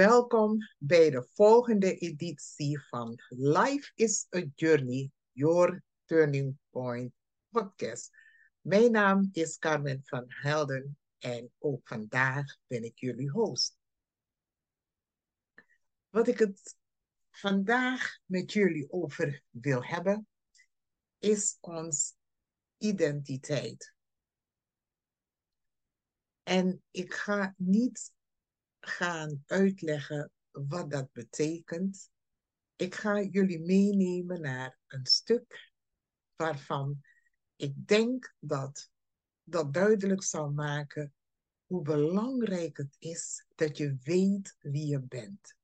Welkom bij de volgende editie van Life is a Journey, Your Turning Point podcast. Mijn naam is Carmen van Helden en ook vandaag ben ik jullie host. Wat ik het vandaag met jullie over wil hebben, is ons identiteit. En ik ga niet gaan uitleggen wat dat betekent. Ik ga jullie meenemen naar een stuk waarvan ik denk dat dat duidelijk zal maken hoe belangrijk het is dat je weet wie je bent.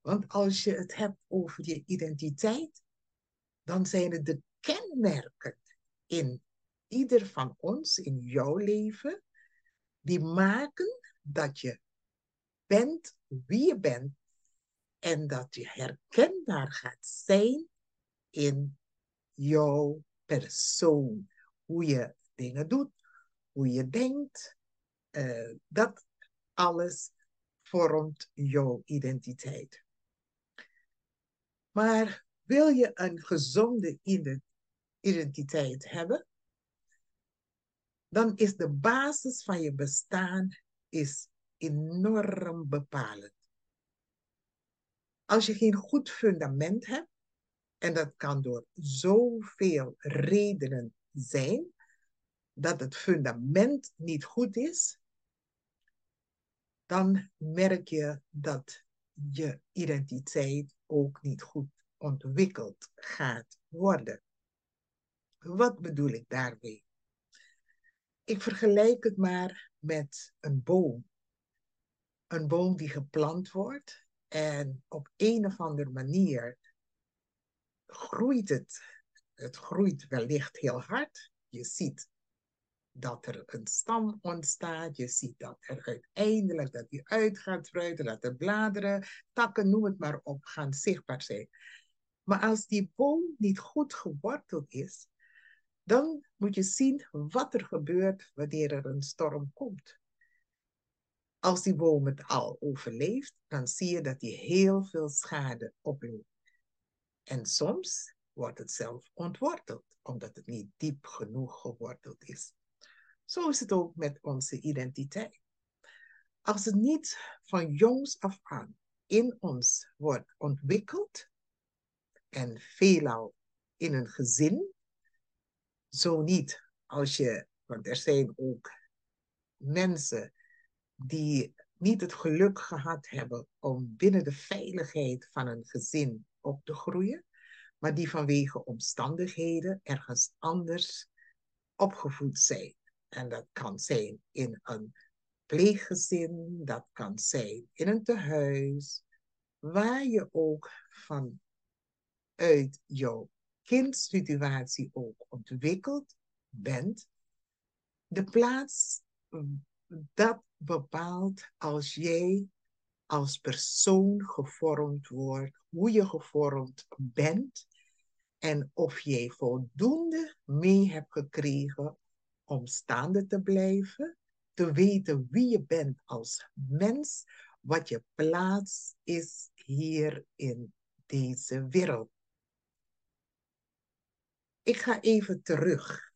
Want als je het hebt over je identiteit, dan zijn het de kenmerken in ieder van ons, in jouw leven, die maken dat je bent wie je bent en dat je herkenbaar gaat zijn in jouw persoon. Hoe je dingen doet, hoe je denkt, uh, dat alles vormt jouw identiteit. Maar wil je een gezonde identiteit hebben, dan is de basis van je bestaan is enorm bepalend. Als je geen goed fundament hebt, en dat kan door zoveel redenen zijn, dat het fundament niet goed is, dan merk je dat je identiteit ook niet goed ontwikkeld gaat worden. Wat bedoel ik daarmee? Ik vergelijk het maar met een boom een boom die geplant wordt en op een of andere manier groeit het. Het groeit wellicht heel hard. Je ziet dat er een stam ontstaat. Je ziet dat er uiteindelijk dat die uit gaat spruiten, dat de bladeren, takken, noem het maar op, gaan zichtbaar zijn. Maar als die boom niet goed geworteld is, dan moet je zien wat er gebeurt wanneer er een storm komt. Als die boom het al overleeft, dan zie je dat hij heel veel schade oploopt. En soms wordt het zelf ontworteld, omdat het niet diep genoeg geworteld is. Zo is het ook met onze identiteit. Als het niet van jongs af aan in ons wordt ontwikkeld, en veelal in een gezin, zo niet als je, want er zijn ook mensen die niet het geluk gehad hebben om binnen de veiligheid van een gezin op te groeien, maar die vanwege omstandigheden ergens anders opgevoed zijn. En dat kan zijn in een pleeggezin, dat kan zijn in een tehuis, waar je ook vanuit jouw kindsituatie ook ontwikkeld bent. De plaats dat bepaalt als jij als persoon gevormd wordt, hoe je gevormd bent en of jij voldoende mee hebt gekregen om staande te blijven, te weten wie je bent als mens, wat je plaats is hier in deze wereld. Ik ga even terug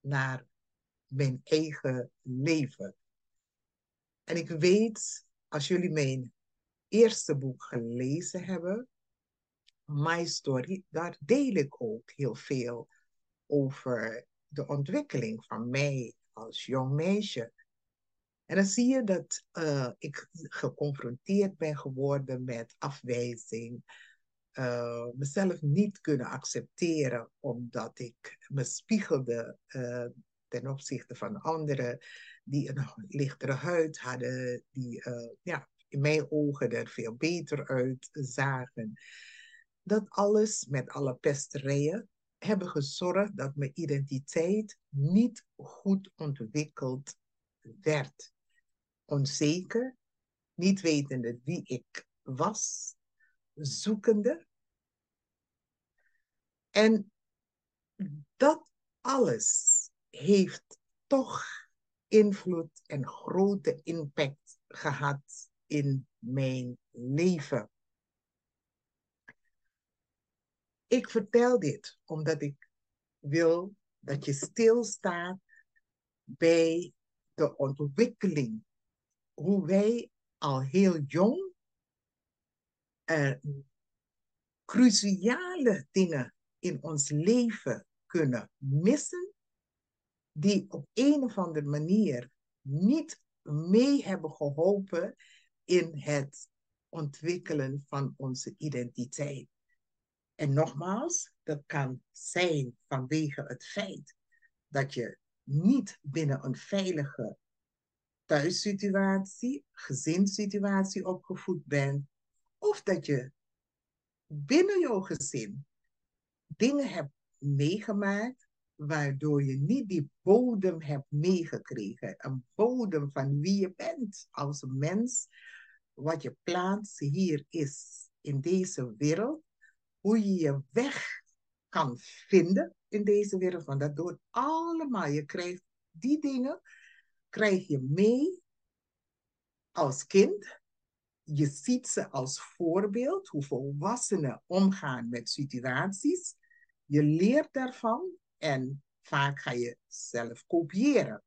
naar mijn eigen leven. En ik weet, als jullie mijn eerste boek gelezen hebben, My Story, daar deel ik ook heel veel over de ontwikkeling van mij als jong meisje. En dan zie je dat uh, ik geconfronteerd ben geworden met afwijzing, uh, mezelf niet kunnen accepteren omdat ik me spiegelde uh, ten opzichte van anderen die een lichtere huid hadden, die uh, ja, in mijn ogen er veel beter uitzagen. Dat alles met alle pesterijen hebben gezorgd dat mijn identiteit niet goed ontwikkeld werd. Onzeker, niet wetende wie ik was, zoekende. En dat alles heeft toch invloed en grote impact gehad in mijn leven. Ik vertel dit omdat ik wil dat je stilstaat bij de ontwikkeling. Hoe wij al heel jong uh, cruciale dingen in ons leven kunnen missen, die op een of andere manier niet mee hebben geholpen in het ontwikkelen van onze identiteit. En nogmaals, dat kan zijn vanwege het feit dat je niet binnen een veilige thuissituatie, gezinssituatie opgevoed bent, of dat je binnen jouw gezin dingen hebt meegemaakt waardoor je niet die bodem hebt meegekregen. Een bodem van wie je bent als mens, wat je plaats hier is in deze wereld, hoe je je weg kan vinden in deze wereld. Want dat doet allemaal. Je krijgt die dingen, krijg je mee als kind. Je ziet ze als voorbeeld hoe volwassenen omgaan met situaties. Je leert daarvan en vaak ga je zelf kopiëren.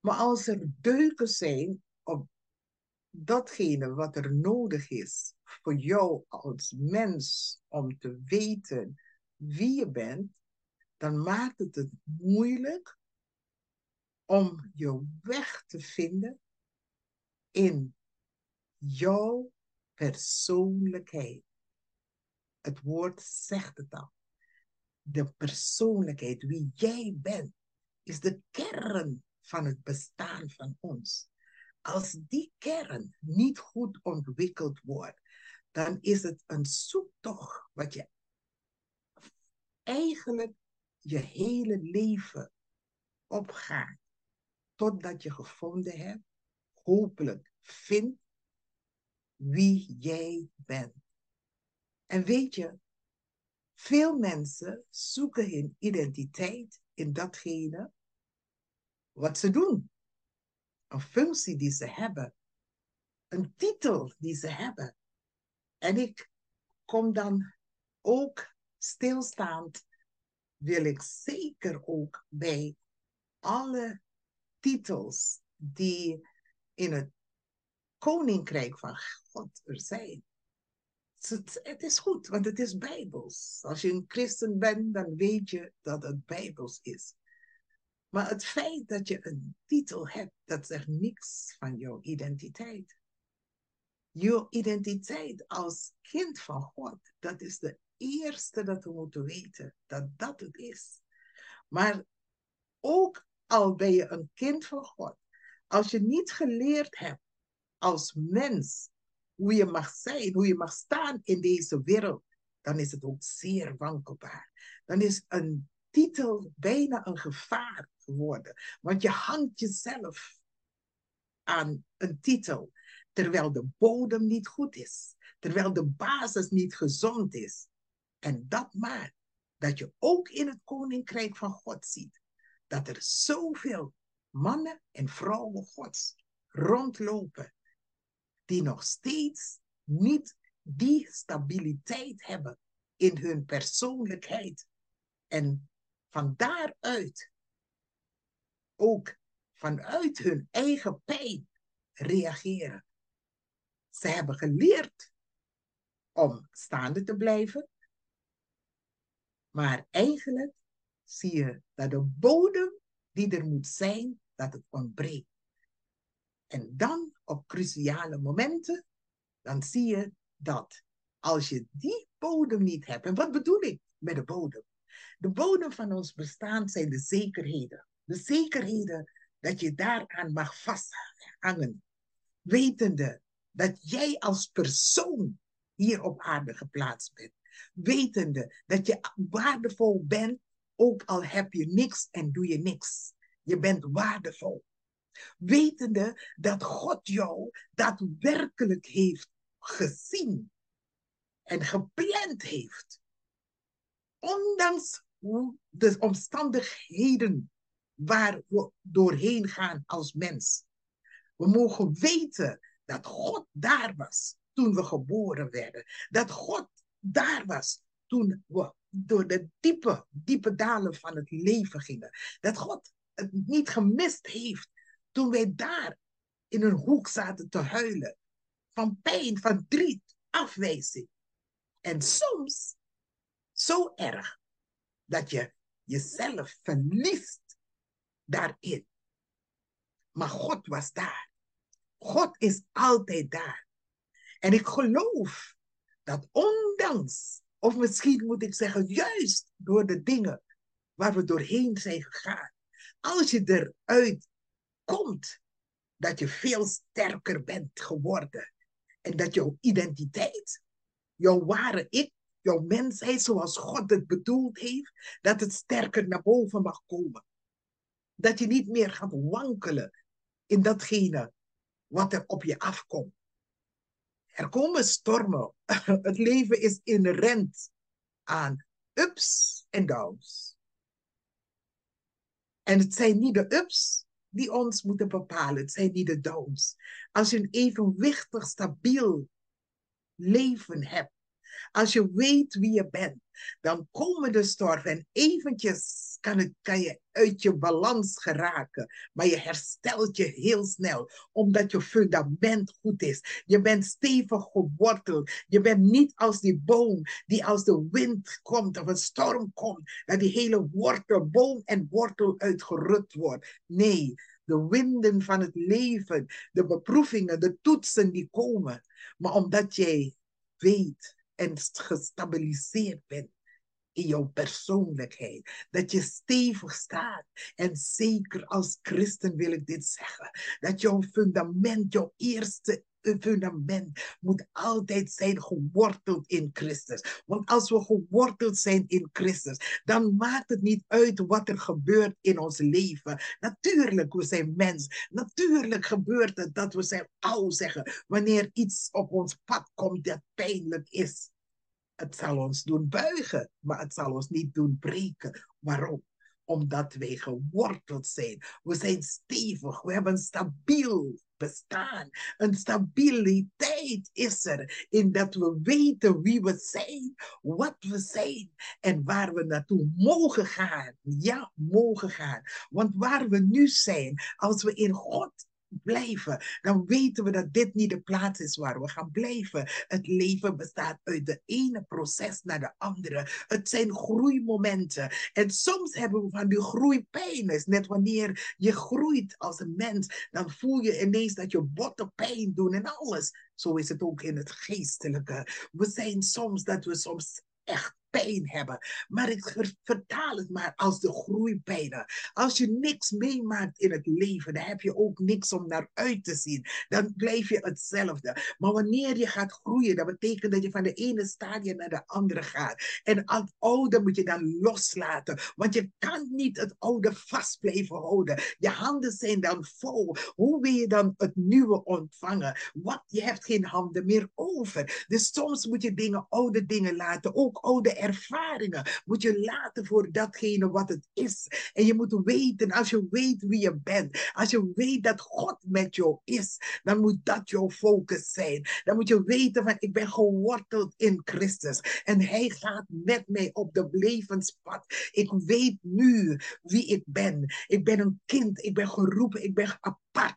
Maar als er deuken zijn op datgene wat er nodig is voor jou als mens om te weten wie je bent, dan maakt het het moeilijk om je weg te vinden in jouw persoonlijkheid. Het woord zegt het al. De persoonlijkheid, wie jij bent, is de kern van het bestaan van ons. Als die kern niet goed ontwikkeld wordt, dan is het een zoektocht wat je eigenlijk je hele leven opgaat. Totdat je gevonden hebt, hopelijk vindt wie jij bent. En weet je, veel mensen zoeken hun identiteit in datgene wat ze doen. Een functie die ze hebben. Een titel die ze hebben. En ik kom dan ook stilstaand, wil ik zeker ook bij alle titels die in het koninkrijk van God er zijn. Het, is goed, want het is bijbels. Als je een christen bent, dan weet je dat het bijbels is. Maar het feit dat je een titel hebt, dat zegt niks van jouw identiteit. Jouw identiteit als kind van God, dat is de eerste dat we moeten weten, dat dat het is. Maar ook al ben je een kind van God, als je niet geleerd hebt als mens hoe je mag zijn, hoe je mag staan in deze wereld, dan is het ook zeer wankelbaar. Dan is een titel bijna een gevaar geworden. Want je hangt jezelf aan een titel, terwijl de bodem niet goed is, terwijl de basis niet gezond is. En dat maakt dat je ook in het koninkrijk van God ziet dat er zoveel mannen en vrouwen Gods rondlopen die nog steeds niet die stabiliteit hebben in hun persoonlijkheid. En van daaruit ook vanuit hun eigen pijn reageren. Ze hebben geleerd om staande te blijven, maar eigenlijk zie je dat de bodem die er moet zijn, dat het ontbreekt. En dan op cruciale momenten, dan zie je dat als je die bodem niet hebt, en wat bedoel ik met de bodem? De bodem van ons bestaan zijn de zekerheden. De zekerheden dat je daaraan mag vasthangen. Wetende dat jij als persoon hier op aarde geplaatst bent. Wetende dat je waardevol bent, ook al heb je niks en doe je niks. Je bent waardevol. Wetende dat God jou daadwerkelijk heeft gezien en gepland heeft. Ondanks de omstandigheden waar we doorheen gaan als mens. We mogen weten dat God daar was toen we geboren werden. Dat God daar was toen we door de diepe, diepe dalen van het leven gingen. Dat God het niet gemist heeft toen wij daar in een hoek zaten te huilen. Van pijn, van verdriet, afwijzing. En soms zo erg dat je jezelf verliest daarin. Maar God was daar. God is altijd daar. En ik geloof dat ondanks, of misschien moet ik zeggen, juist door de dingen waar we doorheen zijn gegaan, als je eruit komt, dat je veel sterker bent geworden. En dat jouw identiteit, jouw ware ik, jouw mensheid zoals God het bedoeld heeft, dat het sterker naar boven mag komen. Dat je niet meer gaat wankelen in datgene wat er op je afkomt. Er komen stormen. Het leven is inherent aan ups en downs. En het zijn niet de ups die ons moeten bepalen, het zijn niet de downs. Als je een evenwichtig, stabiel leven hebt, als je weet wie je bent, dan komen de stormen en eventjes kan, het, kan je uit je balans geraken. Maar je herstelt je heel snel, omdat je fundament goed is. Je bent stevig geworteld. Je bent niet als die boom die als de wind komt of een storm komt, dat die hele wortel, boom en wortel uitgerut wordt. Nee, de winden van het leven, de beproevingen, de toetsen die komen. Maar omdat jij weet en gestabiliseerd bent in jouw persoonlijkheid. Dat je stevig staat. En zeker als christen wil ik dit zeggen. Dat jouw fundament, jouw eerste fundament moet altijd zijn geworteld in Christus. Want als we geworteld zijn in Christus, dan maakt het niet uit wat er gebeurt in ons leven. Natuurlijk, we zijn mens. Natuurlijk gebeurt het dat we zijn oud zeggen wanneer iets op ons pad komt dat pijnlijk is. Het zal ons doen buigen, maar het zal ons niet doen breken. Waarom? Omdat wij geworteld zijn. We zijn stevig. We hebben een stabiel bestaan. Een stabiliteit is er in dat we weten wie we zijn, wat we zijn en waar we naartoe mogen gaan. Ja, mogen gaan. Want waar we nu zijn, als we in God blijven, dan weten we dat dit niet de plaats is waar we gaan blijven. Het leven bestaat uit de ene proces naar de andere. Het zijn groeimomenten. En soms hebben we van die groeipijn. Net wanneer je groeit als een mens, dan voel je ineens dat je botten pijn doen en alles. Zo is het ook in het geestelijke. We zijn soms dat we soms echt pijn hebben. Maar ik vertaal het maar als de groeipijnen. Als je niks meemaakt in het leven, dan heb je ook niks om naar uit te zien. Dan blijf je hetzelfde. Maar wanneer je gaat groeien, dat betekent dat je van de ene stadium naar de andere gaat. En het oude moet je dan loslaten. Want je kan niet het oude vast blijven houden. Je handen zijn dan vol. Hoe wil je dan het nieuwe ontvangen? Wat? Je hebt geen handen meer over. Dus soms moet je dingen, oude dingen laten. Ook oude ervaringen moet je laten voor datgene wat het is. En je moet weten, als je weet wie je bent, als je weet dat God met jou is, dan moet dat jouw focus zijn. Dan moet je weten van ik ben geworteld in Christus en hij gaat met mij op de levenspad. Ik weet nu wie ik ben. Ik ben een kind, ik ben geroepen, ik ben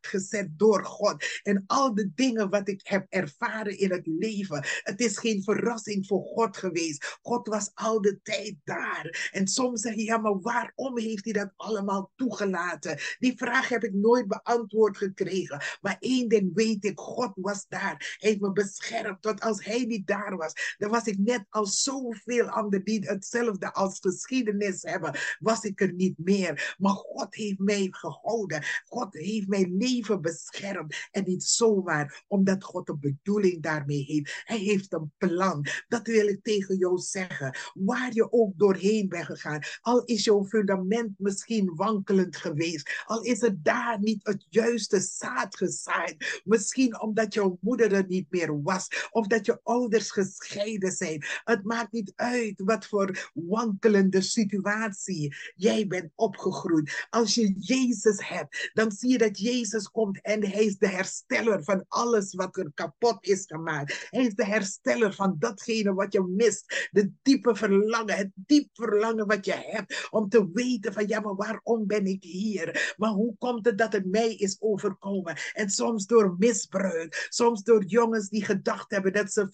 gezet door God. En al de dingen wat ik heb ervaren in het leven, het is geen verrassing voor God geweest. God was al de tijd daar. En soms zeg je, ja, maar waarom heeft hij dat allemaal toegelaten? Die vraag heb ik nooit beantwoord gekregen. Maar één ding weet ik, God was daar. Hij heeft me beschermd. Tot als hij niet daar was, dan was ik net als zoveel anderen die hetzelfde als geschiedenis hebben, was ik er niet meer. Maar God heeft mij gehouden. God heeft mij leven beschermd. En niet zomaar omdat God een bedoeling daarmee heeft. Hij heeft een plan. Dat wil ik tegen jou zeggen. Waar je ook doorheen bent gegaan. Al is jouw fundament misschien wankelend geweest. Al is er daar niet het juiste zaad gezaaid. Misschien omdat jouw moeder er niet meer was. Of dat je ouders gescheiden zijn. Het maakt niet uit wat voor wankelende situatie jij bent opgegroeid. Als je Jezus hebt, dan zie je dat Jezus Jezus komt en hij is de hersteller van alles wat er kapot is gemaakt. Hij is de hersteller van datgene wat je mist. De diepe verlangen, het diep verlangen wat je hebt om te weten van ja, maar waarom ben ik hier? Maar hoe komt het dat het mij is overkomen? En soms door misbruik, soms door jongens die gedacht hebben dat ze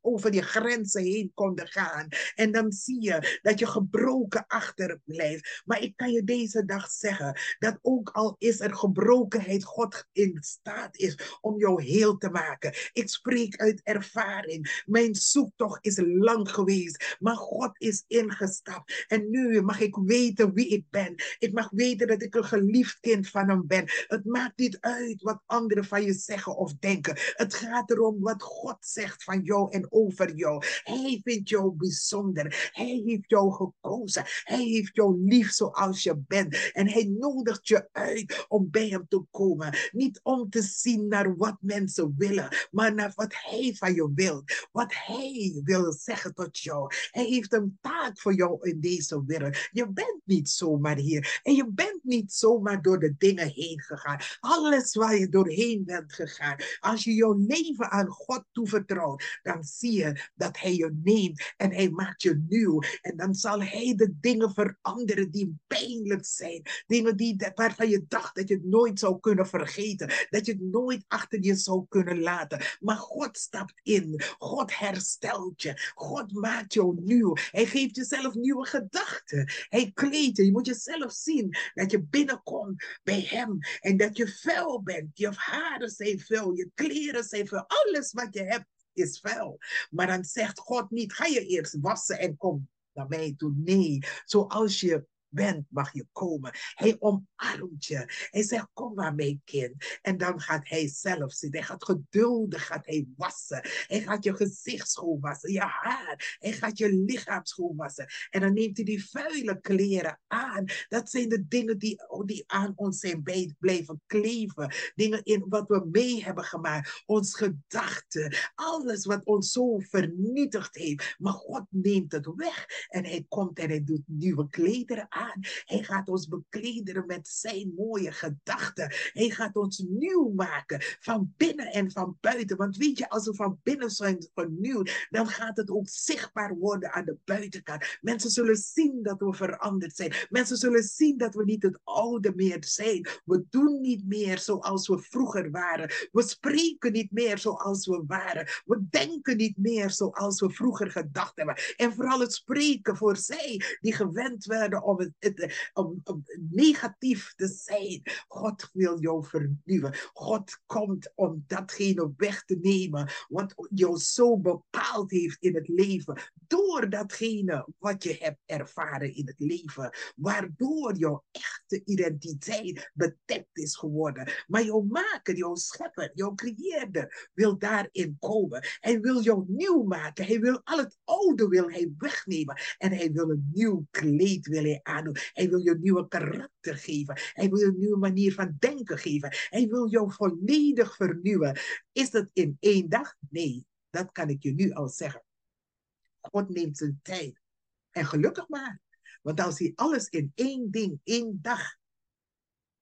over die grenzen heen konden gaan. En dan zie je dat je gebroken achterblijft. Maar ik kan je deze dag zeggen dat ook al is er God in staat is om jou heel te maken. Ik spreek uit ervaring. Mijn zoektocht is lang geweest, maar God is ingestapt. En nu mag ik weten wie ik ben. Ik mag weten dat ik een geliefd kind van hem ben. Het maakt niet uit wat anderen van je zeggen of denken. Het gaat erom wat God zegt van jou en over jou. Hij vindt jou bijzonder. Hij heeft jou gekozen. Hij heeft jou lief zoals je bent. En hij nodigt je uit om bij hem te komen. Niet om te zien naar wat mensen willen, maar naar wat hij van je wil. Wat hij wil zeggen tot jou. Hij heeft een taak voor jou in deze wereld. Je bent niet zomaar hier. En je bent niet zomaar door de dingen heen gegaan. Alles waar je doorheen bent gegaan. Als je jouw leven aan God toevertrouwt, dan zie je dat hij je neemt en hij maakt je nieuw. En dan zal hij de dingen veranderen die pijnlijk zijn. Dingen die, waarvan je dacht dat je het nooit zou kunnen vergeten. Dat je het nooit achter je zou kunnen laten. Maar God stapt in. God herstelt je. God maakt jou nieuw. Hij geeft jezelf nieuwe gedachten. Hij kleedt je. Je moet jezelf zien dat je binnenkomt bij hem. En dat je vuil bent. Je haren zijn vuil. Je kleren zijn vuil. Alles wat je hebt is vuil. Maar dan zegt God niet, ga je eerst wassen en kom naar mij toe. Nee, zoals je bent, mag je komen. Hij omarmt je. Hij zegt, kom maar mee, kind. En dan gaat hij zelf zitten. Hij gaat geduldig gaat hij wassen. Hij gaat je gezicht schoonwassen, je haar. Hij gaat je lichaam schoonwassen. En dan neemt hij die vuile kleren aan. Dat zijn de dingen die, die aan ons zijn blijven kleven. Dingen in wat we mee hebben gemaakt. Ons gedachten. Alles wat ons zo vernietigd heeft. Maar God neemt het weg. En hij komt en hij doet nieuwe klederen aan. Hij gaat ons beklederen met zijn mooie gedachten. Hij gaat ons nieuw maken van binnen en van buiten. Want weet je, als we van binnen zijn vernieuwd, dan gaat het ook zichtbaar worden aan de buitenkant. Mensen zullen zien dat we veranderd zijn. Mensen zullen zien dat we niet het oude meer zijn. We doen niet meer zoals we vroeger waren. We spreken niet meer zoals we waren. We denken niet meer zoals we vroeger gedacht hebben. En vooral het spreken voor zij die gewend werden om het om, negatief te zijn. God wil jou vernieuwen. God komt om datgene weg te nemen wat jou zo bepaald heeft in het leven. Door datgene wat je hebt ervaren in het leven. Waardoor jouw echte identiteit bedekt is geworden. Maar jouw maker, jouw schepper, jouw creëerder wil daarin komen. Hij wil jou nieuw maken. Hij wil al het oude wil hij wegnemen. En hij wil een nieuw kleed wil hij Hij wil je nieuwe karakter geven. Hij wil je een nieuwe manier van denken geven. Hij wil jou volledig vernieuwen. Is dat in één dag? Nee, dat kan ik je nu al zeggen. God neemt zijn tijd. En gelukkig maar. Want als hij alles in één ding, één dag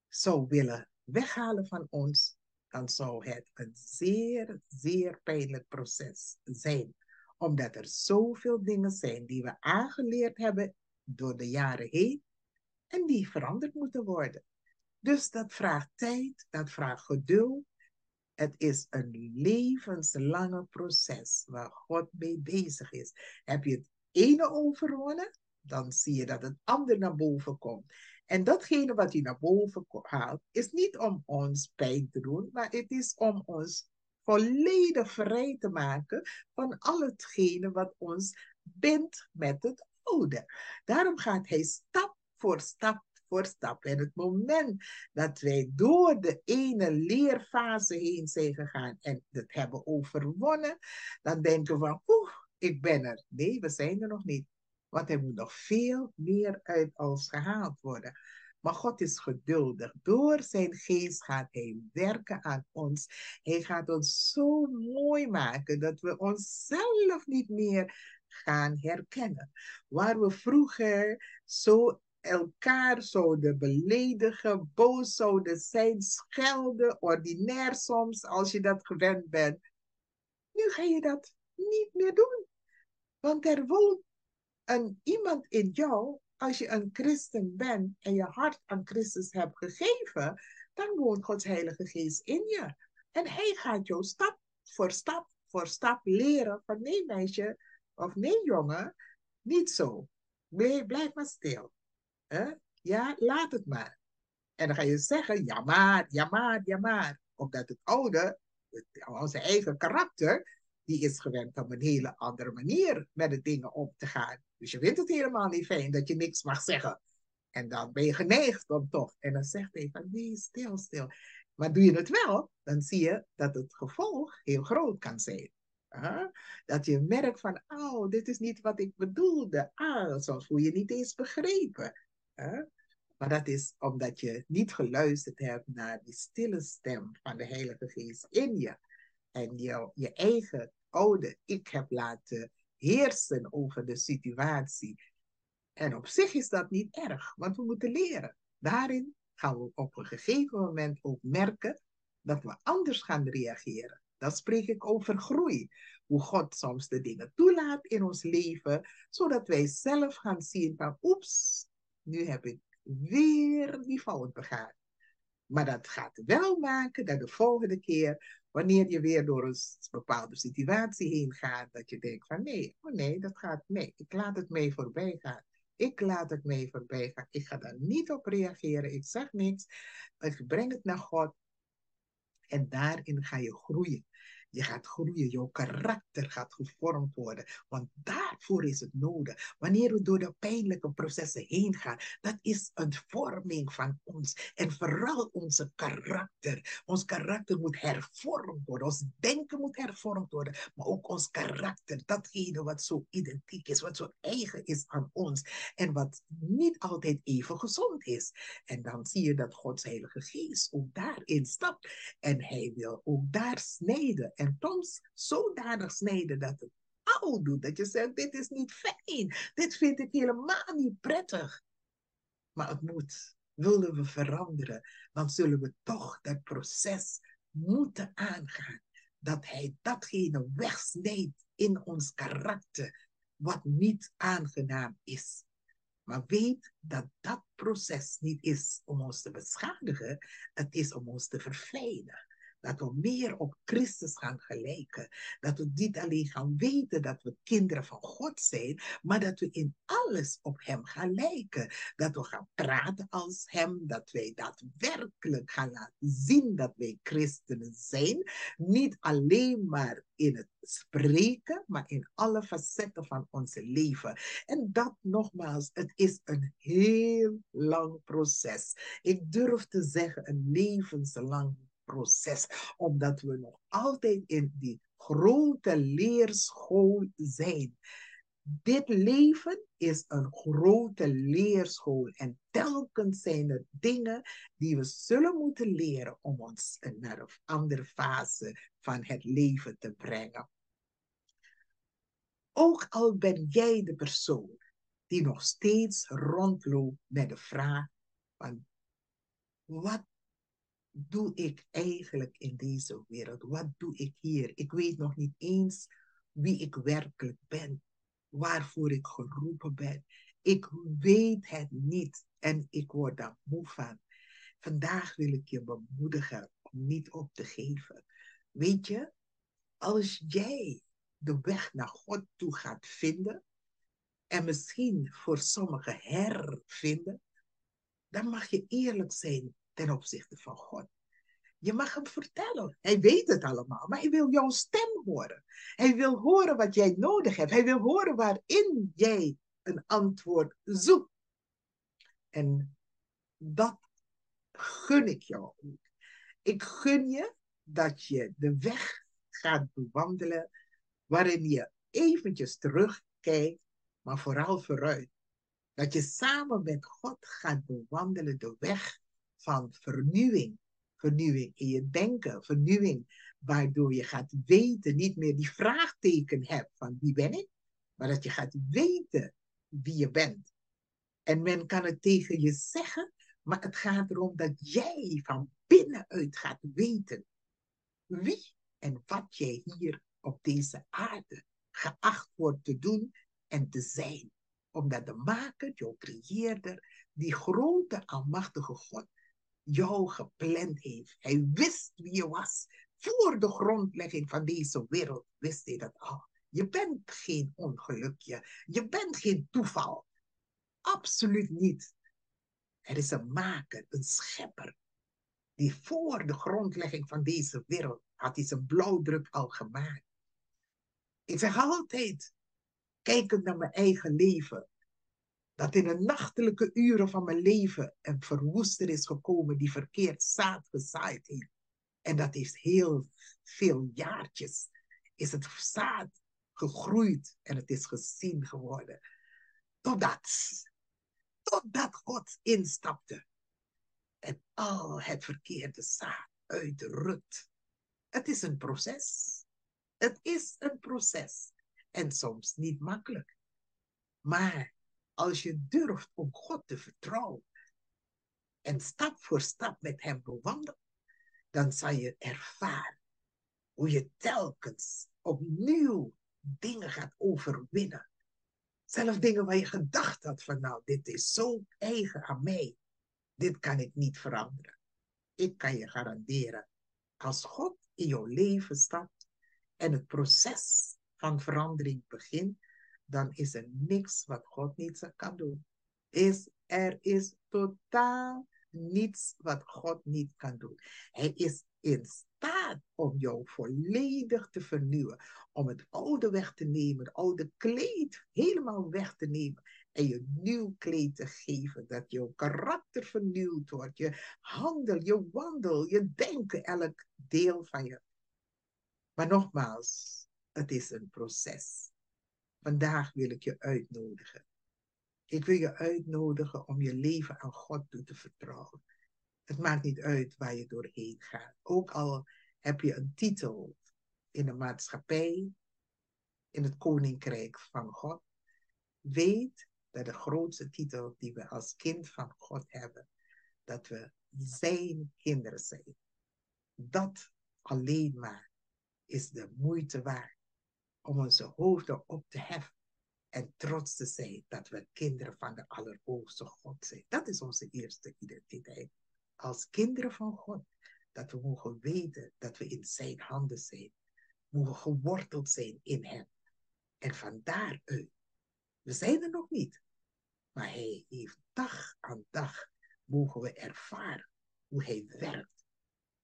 zou willen weghalen van ons, dan zou het een zeer, zeer pijnlijk proces zijn. Omdat er zoveel dingen zijn die we aangeleerd hebben door de jaren heen en die veranderd moeten worden. Dus dat vraagt tijd, dat vraagt geduld. Het is een levenslange proces waar God mee bezig is. Heb je het ene overwonnen, dan zie je dat het ander naar boven komt. En datgene wat hij naar boven haalt, is niet om ons pijn te doen, maar het is om ons volledig vrij te maken van al hetgene wat ons bindt met het Daarom gaat hij stap voor stap voor stap. En het moment dat wij door de ene leerfase heen zijn gegaan en het hebben overwonnen, dan denken we van, oeh, ik ben er. Nee, we zijn er nog niet. Want er moet nog veel meer uit ons gehaald worden. Maar God is geduldig. Door zijn geest gaat hij werken aan ons. Hij gaat ons zo mooi maken dat we onszelf niet meer gaan herkennen. Waar we vroeger zo elkaar zouden beledigen, boos zouden zijn, schelden, ordinair soms, als je dat gewend bent. Nu ga je dat niet meer doen. Want er woont een, iemand in jou, als je een christen bent en je hart aan Christus hebt gegeven, dan woont Gods Heilige Geest in je. En hij gaat jou stap voor stap voor stap leren van nee meisje of nee jongen, niet zo. Blijf, blijf maar stil. Ja, laat het maar. En dan ga je zeggen, ja maar, ja maar, ja maar. Omdat het oude, onze eigen karakter, die is gewend om een hele andere manier met de dingen om te gaan. Dus je vindt het helemaal niet fijn dat je niks mag zeggen. En dan ben je geneigd om toch. En dan zegt hij van nee, stil, stil. Maar doe je het wel, dan zie je dat het gevolg heel groot kan zijn. Dat je merkt van, oh, dit is niet wat ik bedoelde. Ah, soms voel je niet eens begrepen. Maar dat is omdat je niet geluisterd hebt naar die stille stem van de Heilige Geest in je. En je, je eigen oude ik heb laten heersen over de situatie. En op zich is dat niet erg, want we moeten leren. Daarin gaan we op een gegeven moment ook merken dat we anders gaan reageren. Dan spreek ik over groei. Hoe God soms de dingen toelaat in ons leven, zodat wij zelf gaan zien van oeps, nu heb ik weer die fout begaan. Maar dat gaat wel maken dat de volgende keer, wanneer je weer door een bepaalde situatie heen gaat, dat je denkt van nee, oh nee, dat gaat, nee, ik laat het mee voorbij gaan. Ik laat het mee voorbij gaan. Ik ga daar niet op reageren. Ik zeg niks. Ik breng het naar God. En daarin ga je groeien. Je gaat groeien, jouw karakter gaat gevormd worden. Want daarvoor is het nodig. Wanneer we door de pijnlijke processen heen gaan, dat is een vorming van ons. En vooral onze karakter. Ons karakter moet hervormd worden. Ons denken moet hervormd worden. Maar ook ons karakter. Datgene wat zo identiek is, wat zo eigen is aan ons. En wat niet altijd even gezond is. En dan zie je dat Gods Heilige Geest ook daarin stapt. En hij wil ook daar snijden en soms zodanig snijden dat het oud doet. Dat je zegt, dit is niet fijn. Dit vind ik helemaal niet prettig. Maar het moet. Willen we veranderen, dan zullen we toch dat proces moeten aangaan. Dat hij datgene wegsnijdt in ons karakter, wat niet aangenaam is. Maar weet dat dat proces niet is om ons te beschadigen, het is om ons te verfijnen. Dat we meer op Christus gaan gelijken. Dat we niet alleen gaan weten dat we kinderen van God zijn, maar dat we in alles op Hem gaan lijken. Dat we gaan praten als Hem, dat wij daadwerkelijk gaan laten zien dat wij christenen zijn. Niet alleen maar in het spreken, maar in alle facetten van ons leven. En dat nogmaals, het is een heel lang proces. Ik durf te zeggen, een levenslang proces, omdat we nog altijd in die grote leerschool zijn. Dit leven is een grote leerschool en telkens zijn er dingen die we zullen moeten leren om ons naar een andere fase van het leven te brengen. Ook al ben jij de persoon die nog steeds rondloopt met de vraag van wat doe ik eigenlijk in deze wereld? Wat doe ik hier? Ik weet nog niet eens wie ik werkelijk ben, waarvoor ik geroepen ben. Ik weet het niet en ik word daar moe van. Vandaag wil ik je bemoedigen om niet op te geven. Weet je, als jij de weg naar God toe gaat vinden, en misschien voor sommigen hervinden, dan mag je eerlijk zijn ten opzichte van God. Je mag hem vertellen. Hij weet het allemaal, maar hij wil jouw stem horen. Hij wil horen wat jij nodig hebt. Hij wil horen waarin jij een antwoord zoekt. En dat gun ik jou. Ik gun je dat je de weg gaat bewandelen waarin je eventjes terugkijkt, maar vooral vooruit. Dat je samen met God gaat bewandelen de weg van vernieuwing. Vernieuwing in je denken, vernieuwing waardoor je gaat weten, niet meer die vraagteken hebt van wie ben ik, maar dat je gaat weten wie je bent. En men kan het tegen je zeggen, maar het gaat erom dat jij van binnenuit gaat weten wie en wat jij hier op deze aarde geacht wordt te doen en te zijn. Omdat de maker, jouw creëerder, die grote almachtige God, jou gepland heeft. Hij wist wie je was. Voor de grondlegging van deze wereld wist hij dat al. Je bent geen ongelukje. Je bent geen toeval. Absoluut niet. Er is een maker, een schepper, die voor de grondlegging van deze wereld had zijn blauwdruk al gemaakt. Ik zeg altijd, kijkend naar mijn eigen leven, dat in de nachtelijke uren van mijn leven een verwoester is gekomen die verkeerd zaad gezaaid heeft. En dat heeft heel veel jaartjes, is het zaad gegroeid en het is gezien geworden. Totdat, totdat God instapte en al het verkeerde zaad uitrukt. Het is een proces. Het is een proces. En soms niet makkelijk. Maar als je durft om God te vertrouwen en stap voor stap met Hem bewandelt, dan zal je ervaren hoe je telkens opnieuw dingen gaat overwinnen. Zelfs dingen waar je gedacht had van nou, dit is zo eigen aan mij. Dit kan ik niet veranderen. Ik kan je garanderen, als God in jouw leven stapt en het proces van verandering begint, dan is er niks wat God niet kan doen. Is, er is totaal niets wat God niet kan doen. Hij is in staat om jou volledig te vernieuwen. Om het oude weg te nemen, het oude kleed helemaal weg te nemen. En je nieuw kleed te geven. Dat jouw karakter vernieuwd wordt. Je handel, je wandel, je denken, elk deel van je. Maar nogmaals, het is een proces. Vandaag wil ik je uitnodigen. Ik wil je uitnodigen om je leven aan God toe te vertrouwen. Het maakt niet uit waar je doorheen gaat. Ook al heb je een titel in de maatschappij, in het koninkrijk van God. Weet dat de grootste titel die we als kind van God hebben, dat we zijn kinderen zijn. Dat alleen maar is de moeite waard om onze hoofden op te heffen en trots te zijn dat we kinderen van de Allerhoogste God zijn. Dat is onze eerste identiteit. Als kinderen van God, dat we mogen weten dat we in zijn handen zijn, mogen geworteld zijn in hem. En van daaruit, we zijn er nog niet, maar hij heeft dag aan dag, mogen we ervaren hoe hij werkt.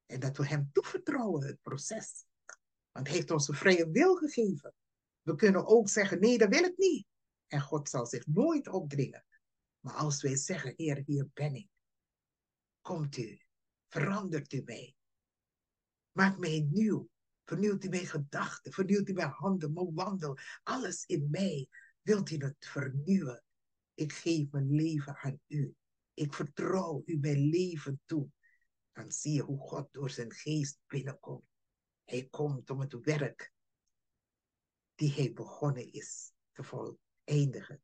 En dat we hem toevertrouwen, het proces. Want hij heeft ons een vrije wil gegeven. We kunnen ook zeggen, nee, dat wil ik niet. En God zal zich nooit opdringen. Maar als wij zeggen, Heer, hier ben ik. Komt u, verandert u mij. Maak mij nieuw. Vernieuwt u mijn gedachten, vernieuwt u mijn handen, mijn wandel. Alles in mij wilt u het vernieuwen. Ik geef mijn leven aan u. Ik vertrouw u mijn leven toe. Dan zie je hoe God door zijn geest binnenkomt. Hij komt om het werk die hij begonnen is te voleindigen.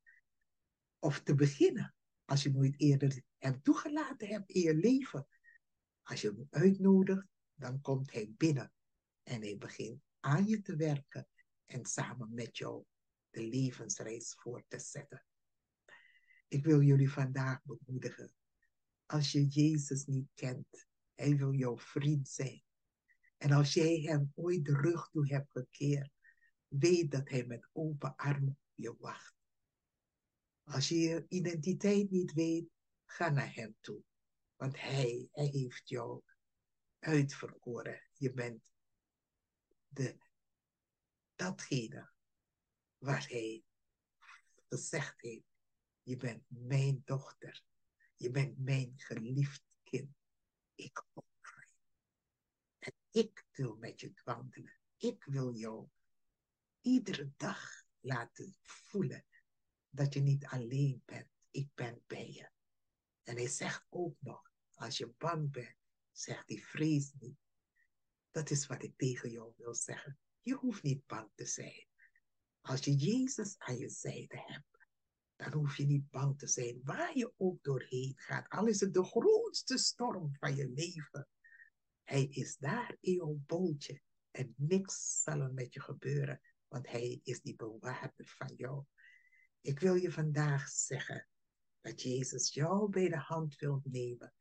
Of te beginnen, als je nooit eerder hem toegelaten hebt in je leven. Als je hem uitnodigt, dan komt hij binnen en hij begint aan je te werken en samen met jou de levensreis voor te zetten. Ik wil jullie vandaag bemoedigen. Als je Jezus niet kent, hij wil jouw vriend zijn. En als jij hem ooit de rug toe hebt gekeerd, weet dat hij met open armen op je wacht. Als je je identiteit niet weet, ga naar hem toe. Want hij, hij heeft jou uitverkoren. Je bent de, datgene waar hij gezegd heeft. Je bent mijn dochter. Je bent mijn geliefd kind. Ik hou van je. En ik wil met je wandelen. Ik wil jou iedere dag laten voelen dat je niet alleen bent. Ik ben bij je. En hij zegt ook nog, als je bang bent, zegt hij vrees niet. Dat is wat ik tegen jou wil zeggen. Je hoeft niet bang te zijn. Als je Jezus aan je zijde hebt, dan hoef je niet bang te zijn waar je ook doorheen gaat. Al is het de grootste storm van je leven. Hij is daar in jouw bootje en niks zal er met je gebeuren, want hij is die bewaarder van jou. Ik wil je vandaag zeggen dat Jezus jou bij de hand wil nemen.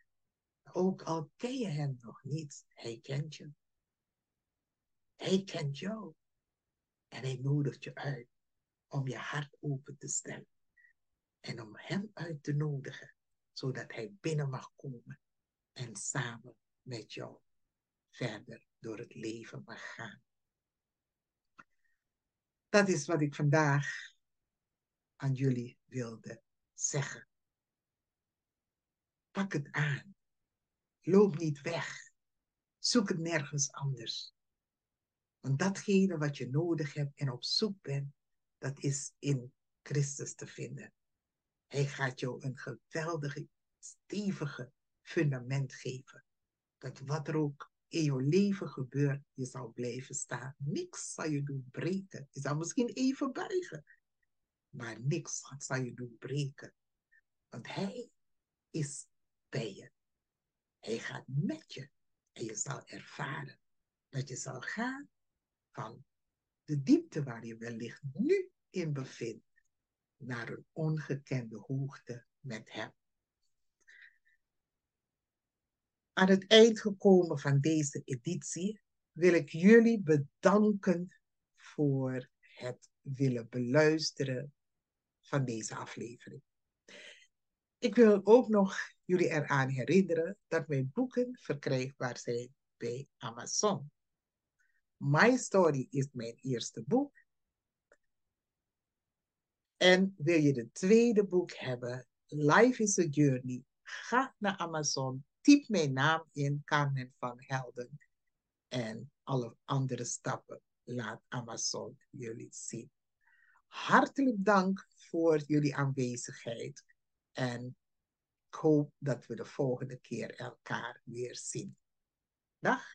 Ook al ken je hem nog niet, hij kent je. Hij kent jou. En hij nodigt je uit om je hart open te stellen. En om hem uit te nodigen, zodat hij binnen mag komen en samen met jou verder door het leven mag gaan. Dat is wat ik vandaag aan jullie wilde zeggen. Pak het aan. Loop niet weg. Zoek het nergens anders. Want datgene wat je nodig hebt en op zoek bent, dat is in Christus te vinden. Hij gaat jou een geweldige, stevige fundament geven. Dat wat er ook in jouw leven gebeurt, je zal blijven staan. Niks zal je doen breken. Je zal misschien even buigen, maar niks zal je doen breken. Want Hij is bij je. Hij gaat met je. En je zal ervaren dat je zal gaan van de diepte waar je wellicht nu in bevindt naar een ongekende hoogte met Hem. Aan het eind gekomen van deze editie wil ik jullie bedanken voor het willen beluisteren van deze aflevering. Ik wil ook nog jullie eraan herinneren dat mijn boeken verkrijgbaar zijn bij Amazon. My Story is mijn eerste boek. En wil je de tweede boek hebben, Life is a Journey, ga naar Amazon, typ mijn naam in, Carmen van Helden. En alle andere stappen laat Amazon jullie zien. Hartelijk dank voor jullie aanwezigheid. En ik hoop dat we de volgende keer elkaar weer zien. Dag.